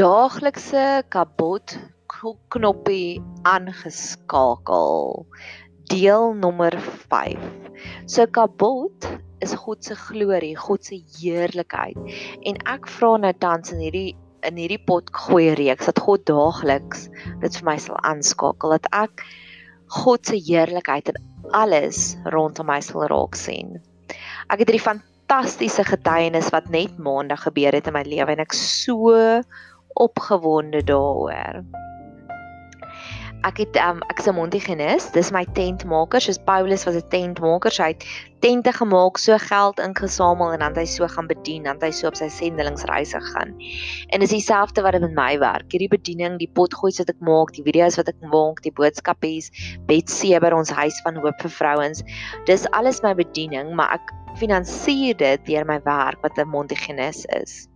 daaglikse kabot knoppie aangeskakel. Deel nommer 5. So kabot is God se glorie, God se heerlikheid. En ek vra nou tans in hierdie in hierdie pot gooi reeks dat God daagliks dit vir my sal aanskakel dat ek God se heerlikheid in alles rondom my sal raak sien. Ek het hierdie fantastiese getuienis wat net maandag gebeur het in my lewe en ek so opgewonde daaroor ek het um, ek is 'n Montigenis, dis my tentmaker, soos Paulus was 'n tentmaker, hy het tente gemaak, so geld ingesamel en dan hy so gaan bedien, dan hy so op sy sendelingsreise gaan. En dis dieselfde wat met my werk. Hierdie bediening, die potgoed wat ek maak, die video's wat ek maak, die boodskapies, Betseber ons huis van hoop vir vrouens. Dis alles my bediening, maar ek finansier dit deur my werk wat 'n Montigenis is.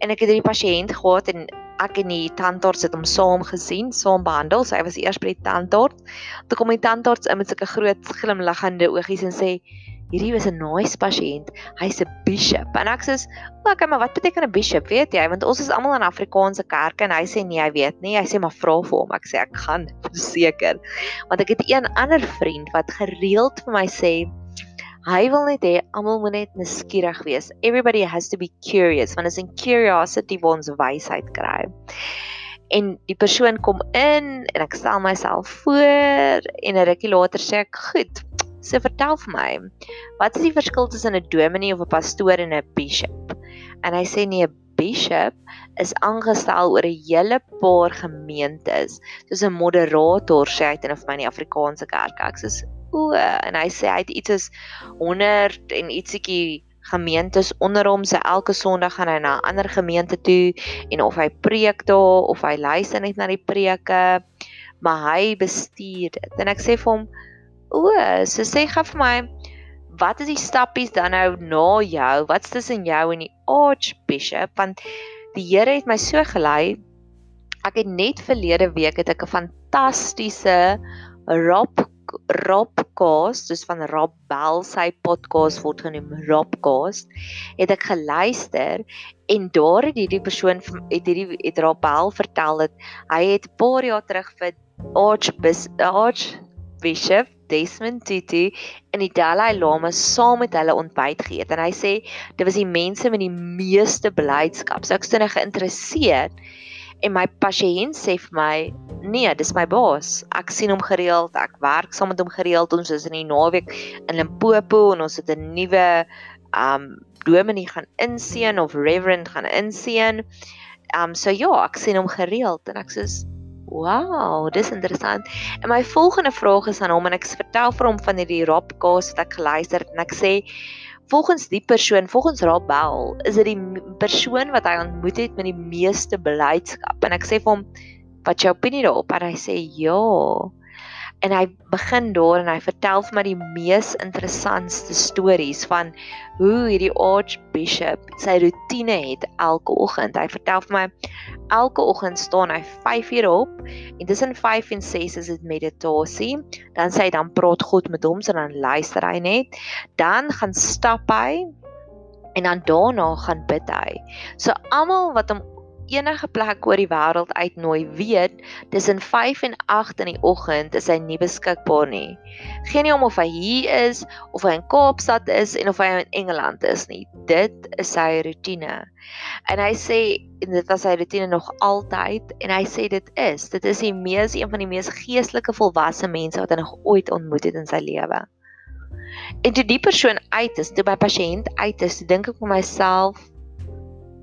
En ek het hierdie pasiënt gehad en ek en die tandarts het hom saam gesien, saam behandel. Sy was eers by die tandarts. Toe kom die tandarts in met sulke groot glimlaggende oogies en sê hierdie was 'n nice pasiënt. Hy's 'n bishop. En ek sê, "Oké, maar wat beteken 'n bishop? Weet jy, want ons is almal in Afrikaanse kerke en hy sê nee, hy weet nie. Hy sê maar vra vir hom." Ek sê ek gaan verseker. Want ek het een ander vriend wat gereeld vir my sê, Hy wil net hê almal moet net nuuskierig wees. Everybody has to be curious want is in curiosity waar ons wysheid kry. En die persoon kom in en ek stel myself voor en 'n rukkie later sê ek, "Goed, so vertel vir my, wat is die verskil tussen 'n dominee of 'n pastoor en 'n bishop?" En hy sê nee, 'n bishop is aangestel oor 'n hele paar gemeentes, soos 'n moderator sê hy in of my in die Afrikaanse kerk. Ek sê o en hy sê hy het iets is 100 en ietsiekie gemeentes onder hom se elke Sondag gaan hy na 'n ander gemeente toe en of hy preek daar of hy luister net na die preke maar hy bestuur dit. En ek sê vir hom o so sê gou vir my wat is die stappies dan nou na jou? Wat's tussen jou en die archbishop? Want die Here het my so gelei ek het net verlede week het ek 'n fantastiese Rob Robcast, soos van Rob Bell sy podcast word genoem Robcast, het ek geluister en daar het hierdie persoon het hierdie het Rob Bell vertel dat hy het 'n paar jaar terug vir Archbishop Desmond Tutu in die Dalai Lama saam met hulle ontbyt geëet en hy sê dit was die mense met die meeste blydskap. So ek is nou geïnteresseerd en my pasiënt sê vir my nee dis my baas. Ek sien hom gereeld ek werk saam met hom gereeld. Ons is in die naweek in Limpopo en ons het 'n nuwe um dominee gaan inseën of reverend gaan inseën um so ja ek sien hom gereeld en ek sê Wow, dis interessant. En my volgende vraag is aan hom en ek vertel vir hom van hierdie Robcast wat ek geluister het en ek sê volgens die persoon, volgens Rabel, is dit die persoon wat hy ontmoet het met die meeste beleidskap. En ek sê vir hom, "Wat jou opinie daarop?" En hy sê, "Ja." En hy begin daar en hy vertel vir my die mees interessantste stories van hoe hierdie archbishop sy rotine het elke oggend. Hy vertel vir my elke oggend staan hy 5 uur op en tussen 5 en 6 is dit meditasie. Dan sê hy dan praat God met hom, so dan luister hy net. Dan gaan stap hy en dan daarna gaan bid hy. So almal wat hom enige plek oor die wêreld uitnooi, weet tussen 5 en 8 in die oggend is hy nie beskikbaar nie. Geen nie om of hy hier is of hy in Kaapstad is en of hy in Engeland is nie. Dit is sy rotine. En hy sê en dit was sy rotine nog altyd en hy sê dit is, dit is die mees een van die mees geestelike volwasse mense wat hy nog ooit ontmoet het in sy lewe. En toe die persoon uit is, toe my pasiënt uit is, dink ek vir myself,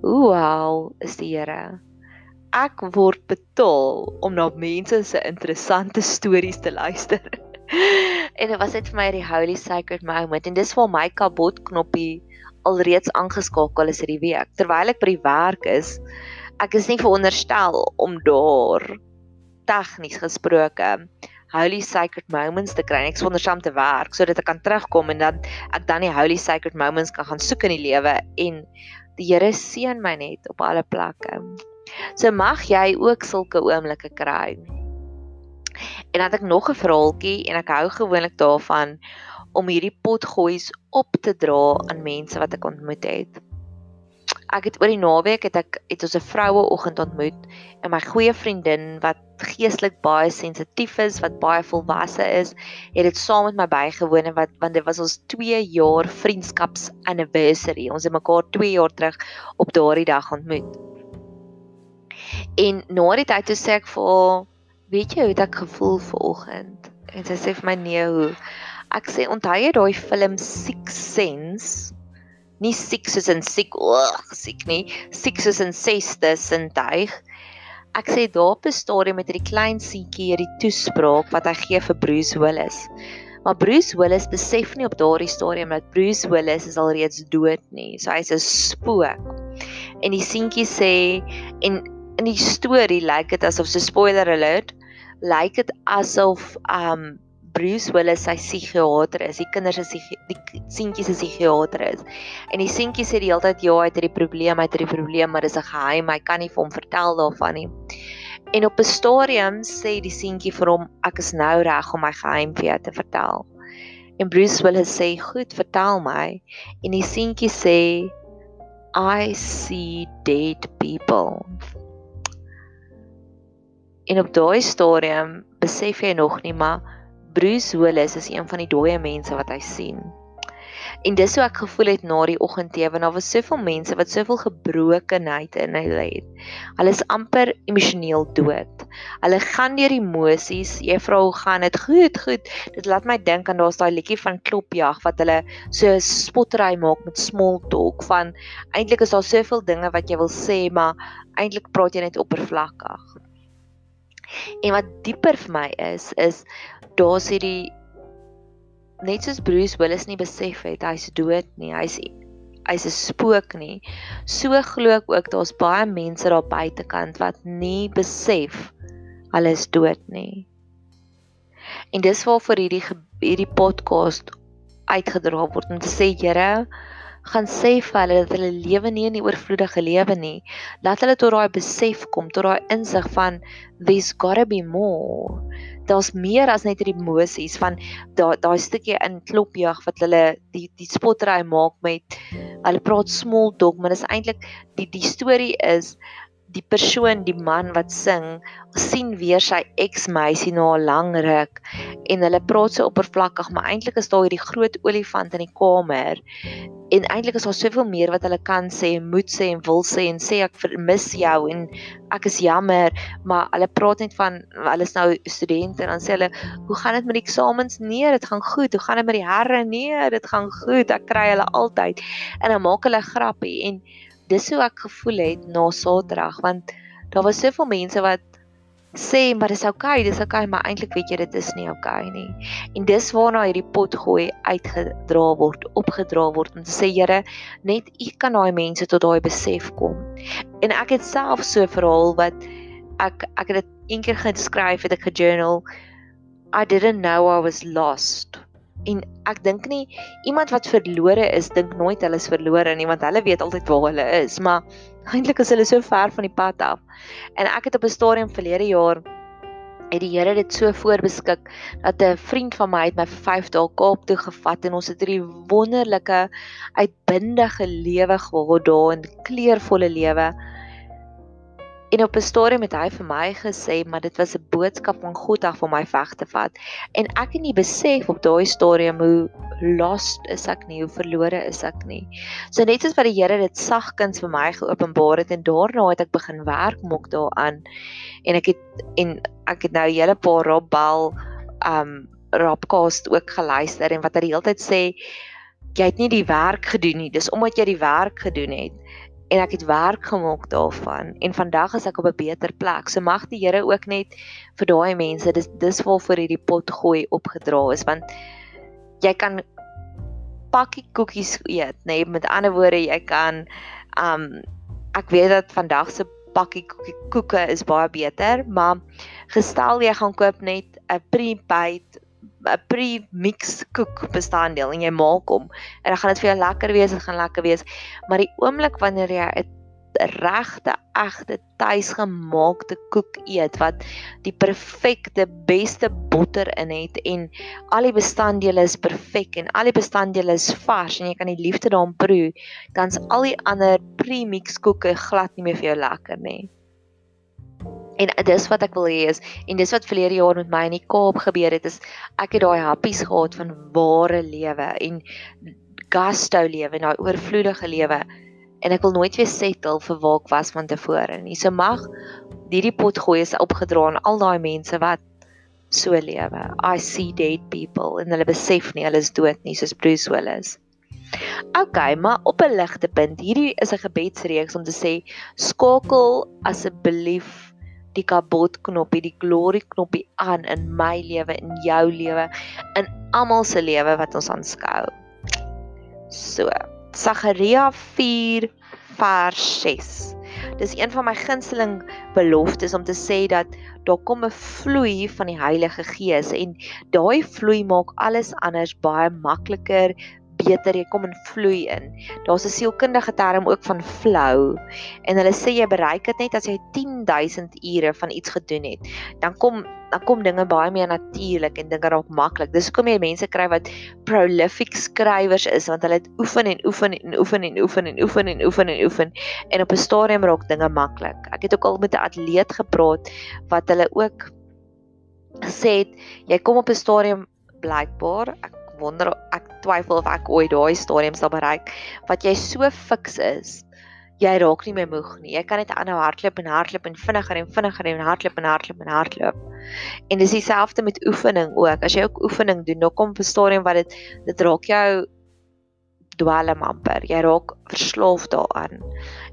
Wow, is die Here. Ek word betaal om na mense se interessante stories te luister. en dit was net vir my die holy sacred moment en dis waar my kabot knoppie alreeds aangeskakel is hierdie week. Terwyl ek by die werk is, ek is nie veronderstel om daar tegnies gesproke holy sacred moments te kry. Ek sonder saam te werk sodat ek kan terugkom en dan ek dan die holy sacred moments kan gaan soek in die lewe en Die Here seën my net op alle plekke. So mag jy ook sulke oomblikke kry. En dan het ek nog 'n verhaaltjie en ek hou gewoonlik daarvan om hierdie potgoeis op te dra aan mense wat ek ontmoet het. Ek het oor die naweek het ek het ons 'n vroue oggend ontmoet en my goeie vriendin wat geestelik baie sensitief is, wat baie volwasse is, het dit saam met my bygewoon en wat want dit was ons 2 jaar vriendskaps anniversary. Ons het mekaar 2 jaar terug op daardie dag ontmoet. En na die tyd toe sê ek vir haar, weet jy hoe ek gevoel vanoggend? En sy sê vir my nee, hoe? Ek sê onthou jy daai film Six Sense? Nie siek soos in siek, oeg, siek nie, siek soos in sesde sintuig. Ek sê daar op 'n stadium met hierdie klein seentjie hierdie toespraak wat hy gee vir Bruce Willis. Maar Bruce Willis besef nie op daardie stadium dat Bruce Willis is alreeds dood nie. So hy's 'n spook. En die seentjie sê en in die storie lyk dit asof so spoiler alert, lyk dit asof um Bruce Willis sy psigiater is. Die kinders is die seentjies is psigiater is. En die seentjie sê die hele tyd ja, hy het hierdie probleem, hy het hierdie probleem, maar dis 'n geheim. Hy kan nie vir hom vertel daarvan nie. En op 'n stadium sê die seentjie vir hom, ek is nou reg om my geheim vir jou te vertel. En Bruce Willis sê, "Goed, vertel my." En die seentjie sê, "I see dead people." En op daai stadium besef jy nog nie maar Bruce Willis is een van die dooie mense wat hy sien. En dis hoe ek gevoel het na die oggendtee want daar was soveel mense wat soveel gebrokenheid in hulle het. Hulle is amper emosioneel dood. Hulle gaan deur emosies. Juffrou, gaan dit goed? Goed. Dit laat my dink aan daar's daai liedjie van Klopjag wat hulle so spottery maak met small talk van eintlik is daar soveel dinge wat jy wil sê, maar eintlik praat jy net oppervlakkig. En wat dieper vir my is, is daar's hierdie net soos Bruce Willis nie besef het hy's dood nie. Hy's hy's 'n spook nie. So glo ek ook daar's baie mense daar buitekant wat nie besef hulle is dood nie. En dis waarvoor hierdie hierdie podcast uitgedra word om te sê Here gaan sê vir hulle dat hulle lewe nie in die oorvloedige lewe nie. Laat hulle tot daai besef kom, tot daai insig van there's got to be more daar's meer as net hierdie emosies van daai daai stukkie in klopjag wat hulle die die spottery maak met hulle praat small talk maar dis eintlik die die storie is die persoon, die man wat sing, sien weer sy eksmeisie na 'n lang ruk en hulle praat so oppervlakkig, maar eintlik is daar hierdie groot olifant in die kamer. En eintlik is daar soveel meer wat hulle kan sê, moet sê en wil sê en sê ek vermis jou en ek is jammer, maar hulle praat net van hulle is nou studente en dan sê hulle, "Hoe gaan dit met die eksamens?" "Nee, dit gaan goed." "Hoe gaan dit met die herre?" "Nee, dit gaan goed." Ek kry hulle altyd. En dan maak hulle grappie en dis hoe ek gevoel het na Saterdag want daar was soveel mense wat sê maar dis oukei, okay, dis oukei, okay, maar eintlik weet jy dit is nie oukei okay nie. En dis waarna hierdie pot gooi uitgedra word, opgedra word om te sê Here, net U kan daai mense tot daai besef kom. En ek het self so 'n verhaal wat ek ek het dit eendag geskryf het ek gejournal I didn't know I was lost En ek dink nie iemand wat verlore is dink nooit hulle is verlore nie want hulle weet altyd waar hulle is, maar eintlik is hulle so ver van die pad af. En ek het op 'n stadium verlede jaar het die Here dit so voorbeskik dat 'n vriend van my het my vir 5 dae Kaap toe gevat en ons het hierdie wonderlike uitbundige lewe gehad daar in kleurvolle lewe. En op 'n stadium het hy vir my gesê, maar dit was 'n boodskap van God af om my weg te vat. En ek het nie besef op daai stadium hoe lost is ek nie, hoe verlore is ek nie. So net soos wat die Here dit sagkens vir my geopenbaar het en daarna het ek begin werk maak daaraan. En ek het en ek het nou 'n hele paar Rob Bell um rapcast ook geluister en wat hy die hele tyd sê jy het nie die werk gedoen nie. Dis omdat jy die werk gedoen het en ek het werk gemaak daarvan en vandag is ek op 'n beter plek. So mag die Here ook net vir daai mense dis dis waarvoor hierdie pot gooi opgedra is want jy kan pakkie koekies eet, nê? Nee, met ander woorde, jy kan um ek weet dat vandag se pakkie koekie koeke is baie beter, maar gestel jy gaan koop net 'n pre-baked 'n pre-mix koek bestanddeel en jy maak hom en dan gaan dit vir jou lekker wees, dit gaan lekker wees. Maar die oomblik wanneer jy 'n regte egte tuisgemaakte koek eet wat die perfekte beste botter in het en al die bestanddele is perfek en al die bestanddele is vars en jy kan die liefde daarin proe, dan's al die ander premix koeke glad nie meer vir jou lekker nie. En dis wat ek wil hê is en dis wat verlede jaar met my in die Kaap gebeur het is ek het daai happies gehad van ware lewe en gusto lewe, daai oorvloedige lewe en ek wil nooit weer settle vir waar ek was van tevore nie. So mag hierdie pot gooi is opgedra aan al daai mense wat so lewe. I see dead people en hulle besef nie hulle is dood nie soos Bruce Willis. OK, maar op 'n ligte punt, hierdie is 'n gebedsreeks om te sê skakel asseblief die kabot knoppie, die glory knoppie aan in my lewe, in jou lewe, in almal se lewe wat ons aanskou. So, Sagaria 4 vers 6. Dis een van my gunsteling beloftes om te sê dat daar kom 'n vloei van die Heilige Gees en daai vloei maak alles anders baie makliker, beter, jy kom in vloei in. Daar's 'n sielkundige term ook van flow en hulle sê jy bereik dit net as jy 10000 ure van iets gedoen het. Dan kom dan kom dinge baie meer natuurlik en dinge raak maklik. Dis hoekom jy mense kry wat prolific skrywers is want hulle het oefen en oefen en oefen en oefen en oefen en oefen en oefen en op 'n stadium raak dinge maklik. Ek het ook al met 'n atleet gepraat wat hulle ook gesê het jy kom op 'n stadium blykbaar ek wonder ek twyfel of ek ooit daai stadium sal bereik wat jy so fiks is jy raak nie meer moeg nie. Jy kan net aanhou hardloop en hardloop en vinniger en vinniger en hardloop en hardloop en hardloop. En dis dieselfde met oefening ook. As jy ook oefening doen dan kom 'n stadium wat dit dit raak jou dwelm amper. Jy raak verslaaf daaraan.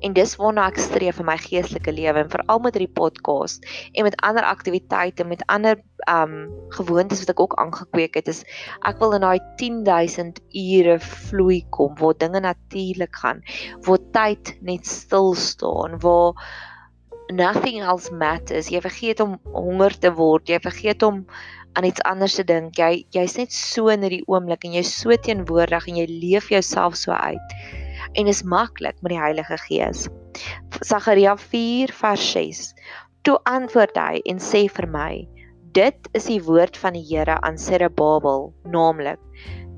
En dis waarna ek streef in my geestelike lewe en veral met hierdie podcast en met ander aktiwiteite met ander um gewoontes wat ek ook aangekweek het is ek wil in daai 10000 ure vloei kom waar dinge natuurlik gaan, waar tyd net stil staan, waar nothing else matters. Jy vergeet om honger te word, jy vergeet om aan iets anders te dink. Jy jy's net so in hierdie oomblik en jy's so teenwoordig en jy leef jouself so uit. En is maklik met die Heilige Gees. Sagaria 4 vers 6. Toe antwoord hy en sê vir my: Dit is die woord van die Here aan Zerubbabel, naamlik: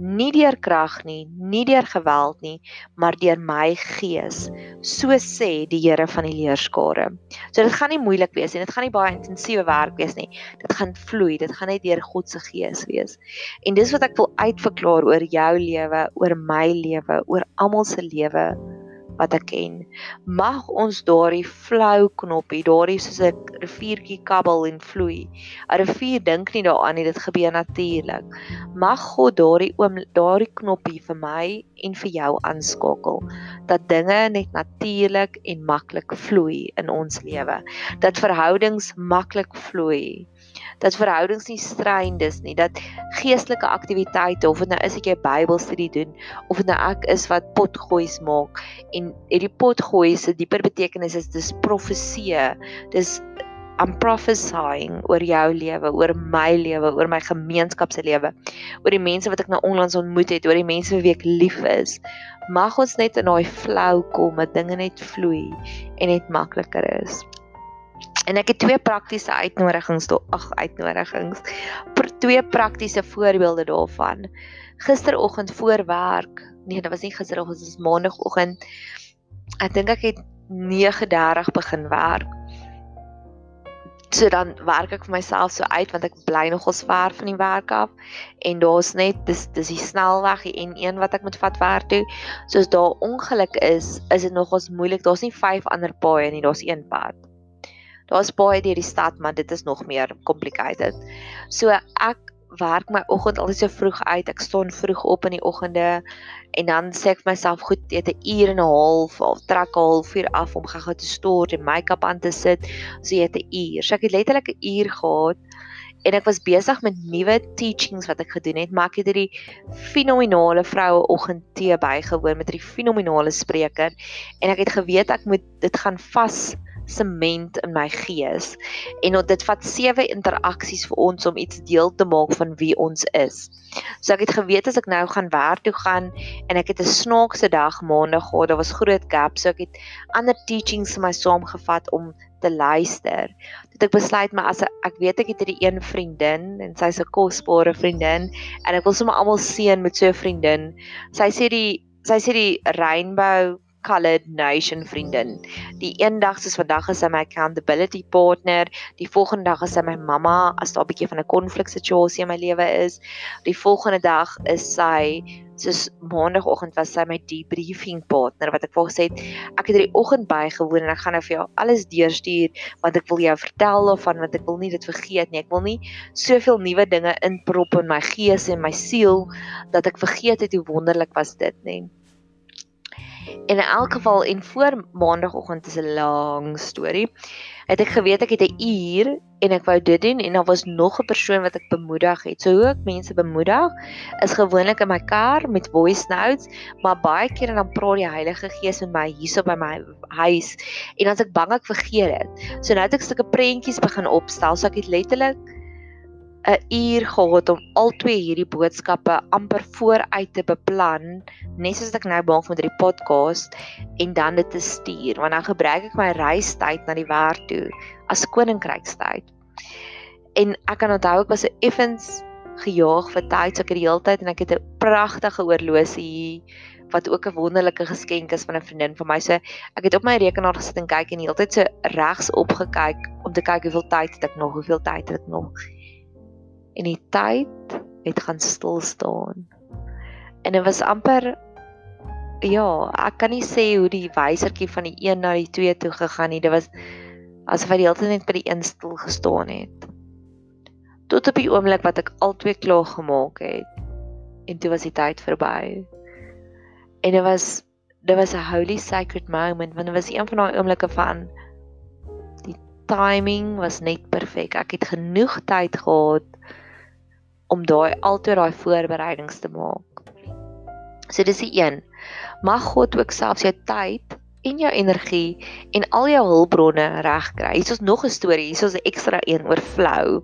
nie deur krag nie, nie deur geweld nie, maar deur my gees, so sê die Here van die leerskare. So dit gaan nie moeilik wees en dit gaan nie baie intensiewe werk wees nie. Dit gaan vloei, dit gaan net deur God se gees wees. En dis wat ek wil uitverklaar oor jou lewe, oor my lewe, oor almal se lewe wat ek ken. Mag ons daardie flou knoppie, daardie soos 'n riviertjie kabbel en vloei. 'n Rivier dink nie daaraan nie, dit gebeur natuurlik. Mag God daardie oom daardie knoppie vir my en vir jou aanskakel dat dinge net natuurlik en maklik vloei in ons lewe. Dat verhoudings maklik vloei dat verhoudings nie stryd is nie, dat geestelike aktiwiteite of dit nou is ek jy Bybelstudie doen of dit nou ek is wat potgoeis maak en hierdie potgooi se dieper betekenis is dis profesie. Dis I'm prophesying oor jou lewe, oor my lewe, oor my gemeenskap se lewe, oor die mense wat ek nou onlangs ontmoet het, oor die mense wie ek lief is. Mag ons net in daai flow kom, dat dinge net vloei en net makliker is. En ek het twee praktiese uitnodigings ag uitnodigings. Vir twee praktiese voorbeelde daarvan. Gisteroggend voor werk. Nee, dit was nie gisteroggend, dit was maandagooggend. Ek dink ek het 9:30 begin werk. So dan werk ek vir myself so uit want ek bly nogals ver van die werk af en daar's net dis dis die snelweg die N1 wat ek moet vat werk toe. So as daar ongeluk is, is dit nogals moeilik. Daar's nie vyf ander paaie nie, daar's een pad. Daar's baie deur die stad, maar dit is nog meer complicated. So ek werk my oggend altyd so vroeg uit. Ek staan vroeg op in die oggende en dan sê ek vir myself, goed, het 'n uur en 'n half of trek 'n halfuur af om gou-gou te stort en make-up aan te sit. So jy het 'n uur. So ek het letterlik 'n uur gehad en ek was besig met nuwe teachings wat ek gedoen het, maar ek het hierdie fenominale vroue oggend tee bygewoon met hierdie fenominale spreker en ek het geweet ek moet dit gaan vas sement in my gees en dit vat sewe interaksies vir ons om iets deel te maak van wie ons is. So ek het geweet as ek nou gaan werk toe gaan en ek het 'n snaakse dag maandag gehad, daar was groot gap, so ek het ander teachings vir my saamgevat om te luister. Dit ek besluit maar as ek weet ek het hierdie een vriendin en sy's 'n kosbare vriendin en ek wil sommer almal seën met so 'n vriendin. Sy sê die sy sê die rainbow colored nation vriendin. Die eendag soos vandag is sy my accountability partner, die volgende dag is sy my mamma as daar 'n bietjie van 'n konflik situasie in my lewe is. Die volgende dag is sy soos maandagooggend was sy my debriefing partner wat ek vir gesê het ek het hierdie oggend bygewoon en ek gaan nou vir jou alles deurstuur wat ek wil jou vertel of van wat ek wil nie dit vergeet nie ek wil nie soveel nuwe dinge inprop in my gees en my siel dat ek vergeet het hoe wonderlik was dit nê En in elk geval en voor maandagooggend is 'n lang storie. Het ek geweet ek het 'n uur en ek wou dit doen en daar was nog 'n persoon wat ek bemoedig het. So hoe ek mense bemoedig is gewoonlik in my kar met voice notes, maar baie keer dan praat die Heilige Gees met my hierso by my huis en dan as ek bang ek vergeet dit. So nou het ek sulke prentjies begin opstel. So ek het letterlik 'n uur gehad om al twee hierdie boodskappe amper vooruit te beplan, net soos ek nou maak met hierdie podcast en dan dit te stuur, want dan gebruik ek my reistyd na die werk toe as koninkrykstyd. En ek kan onthou ek was so effens gejaag vir tyd, so ek het die hele tyd en ek het 'n pragtige oorlosie hier wat ook 'n wonderlike geskenk is van 'n vriendin van my. So ek het op my rekenaar gesit en kyk en die hele tyd so regs opgekyk om te kyk hoeveel tyd het ek nog, hoeveel tyd het ek nog en die tyd het gaan stil staan. En dit was amper ja, ek kan nie sê hoe die wysertjie van die 1 na die 2 toe gegaan het. Dit was asof hy die hele tyd net by die 1 stil gestaan het. Tot op die oomblik wat ek al twee klaar gemaak het en toe was die tyd verby. En dit was dit was 'n holy sacred moment want dit was een van daai oomblikke van die timing was net perfek. Ek het genoeg tyd gehad om daai altyd daai voorbereidings te maak. So dis die een. Mag God ook selfs jou tyd en jou energie en al jou hulpbronne regkry. Hier is nog 'n storie, hier is 'n ekstra een oor flou.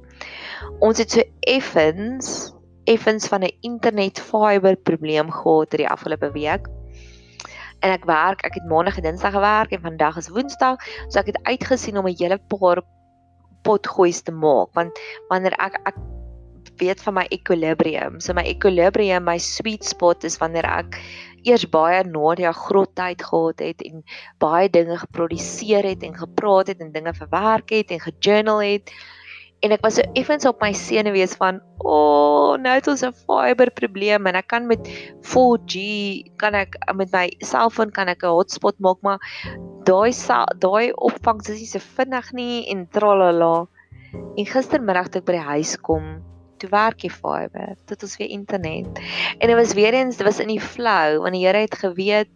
Ons het so effens effens van 'n internet fiber probleem gehad hierdie afgelope week. En ek werk, ek het maandag en dinsdag gewerk en vandag is woensdag, so ek het uitgesien om 'n hele paar potgoeie te maak want wanneer ek ek weet van my equilibrium. So my equilibrium, my sweet spot is wanneer ek eers baie Nadia groot tyd gehad het en baie dinge geproduseer het en gepraat het en dinge verwerk het en gejournal het. En ek was so effens op my senuwees van, "O, oh, nou het ons 'n fiber probleem en ek kan met 4G kan ek met my selfoon kan ek 'n hotspot maak, maar daai daai opvangs is nie so vinnig nie en tralala." En gistermiddag toe ek by die huis kom, toe werk die fiber tot ons weer internet. En dit was weer eens, dit was in die flow want die Here het geweet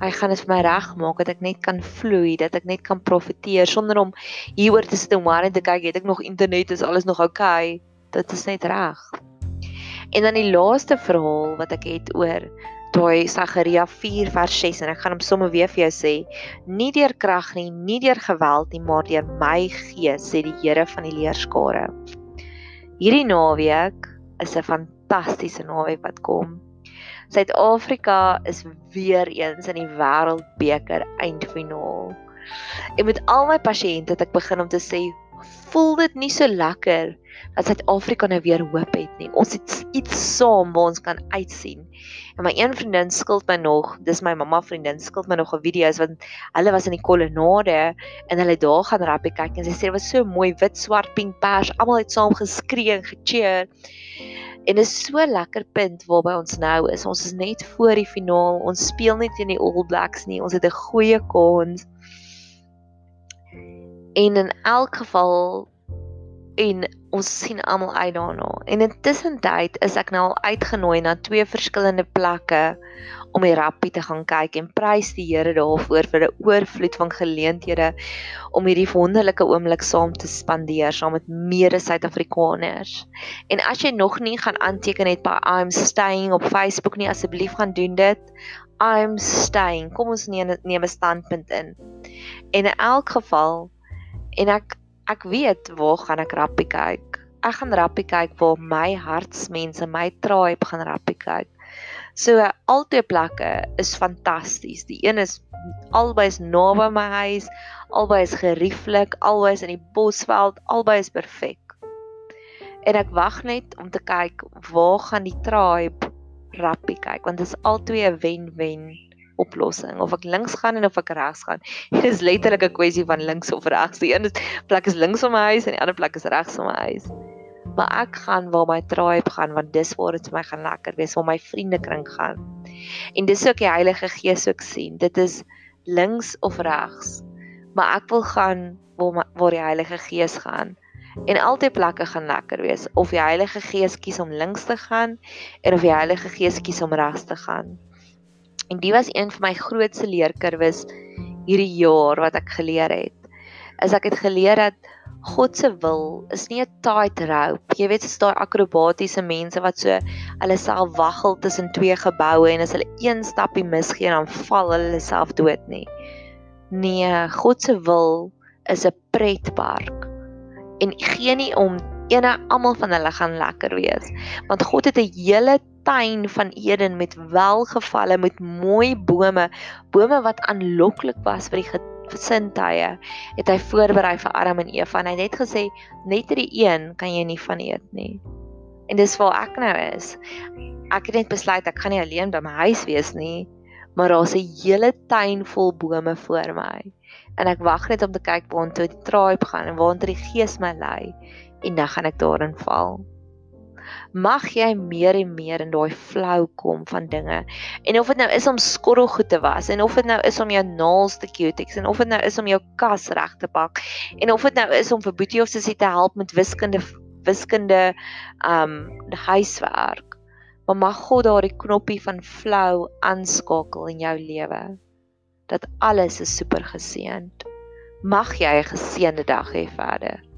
hy gaan dit vir my regmaak dat ek net kan vloei, dat ek net kan profiteer sonder om hieroor te sit en maar net te kyk, het ek nog internet, is alles nog oukei? Okay? Dit is net reg. En dan die laaste verhaal wat ek het oor daai Sagaria 4 vers 6 en ek gaan hom sommer weer vir jou sê. Nie deur krag nie, nie deur geweld nie, maar deur my gees sê die Here van die leerskare. Hierdie naweek is 'n fantastiese naweek wat kom. Suid-Afrika is weer eens in die Wêreldbeker eindfinaal. En met al my pasiënte het ek begin om te sê, voel dit nie so lekker dat Suid-Afrika nou weer hoop het nie. Ons het iets saam waar ons kan uitsien. En my een vriendin skuld my nog, dis my mamma vriendin skuld my nog 'n video want hulle was in die kolonnade en hulle daar gaan rugby kyk en sy sê dit was so mooi wit, swart, pink, pers, almal het saam geskree en gecheer. En dit is so lekker punt waarby ons nou is. Ons is net voor die finaal. Ons speel net teen die All Blacks nie. Ons het 'n goeie kans. En in elk geval en ons sien almal uit daarna. En intussen tyd is ek nou al uitgenooi na twee verskillende plekke om die rappie te gaan kyk en prys die Here daarvoor vir 'n oorvloed van geleenthede om hierdie wonderlike oomblik saam te spandeer saam met mede Suid-Afrikaners. En as jy nog nie gaan aanteken het by I'm staying op Facebook nie, asseblief gaan doen dit. I'm staying. Kom ons neem 'n standpunt in. En in elk geval en ek ek weet waar gaan ek rappie kyk. Ek gaan rappie kyk waar my hartsmense, my tribe gaan rappie kyk. So albei plekke is fantasties. Die een is albei is naby my huis, albei is gerieflik, albei is in die bosveld, albei is perfek. En ek wag net om te kyk waar gaan die tribe rappie kyk want dit is albei 'n wen-wen oplossing of ek links gaan en of ek regs gaan. Dit is letterlik 'n kwessie van links of regs. Die een plek is links van my huis en die ander plek is regs van my huis. Maar ek gaan waar my tribe gaan want dis waar dit vir my gaan lekker wees waar my vriendekring gaan. En dis ook die Heilige Gees ook sien. Dit is links of regs. Maar ek wil gaan waar my, waar die Heilige Gees gaan. En altyd plekke gaan lekker wees. Of die Heilige Gees kies om links te gaan en of die Heilige Gees kies om regs te gaan en dit was een van my grootste leerkurwes hierdie jaar wat ek geleer het is ek het geleer dat God se wil is nie 'n tight rope. Jy weet, dis daai akrobatiese mense wat so hulle self waggel tussen twee geboue en as hulle een stappie misgee dan val hulle self dood nie. Nee, God se wil is 'n pretpark. En gee nie om ene almal van hulle gaan lekker wees. Want God het 'n hele tuin van Eden met welgevalle met mooi bome, bome wat aanloklik was vir die gesindtye het hy voorberei vir Adam en Eva en hy het net gesê net hierdie een kan jy nie van eet nie. En dis waar ek nou is. Ek het net besluit ek gaan nie alleen by my huis wees nie, maar daar's 'n hele tuin vol bome voor my. En ek wag net om te kyk waar toe die tribe gaan en waar die gees my lei en dan gaan ek daarin val mag jy meer en meer in daai flow kom van dinge. En of dit nou is om skorrelgoed te was en of dit nou is om jou naels te cutex en of dit nou is om jou kas reg te pak en of dit nou is om vir Boetie of Sussie te help met wiskunde wiskunde um huiswerk. Maar mag God daardie knoppie van flow aanskakel in jou lewe. Dat alles is super geseënd. Mag jy 'n geseënde dag hê verder.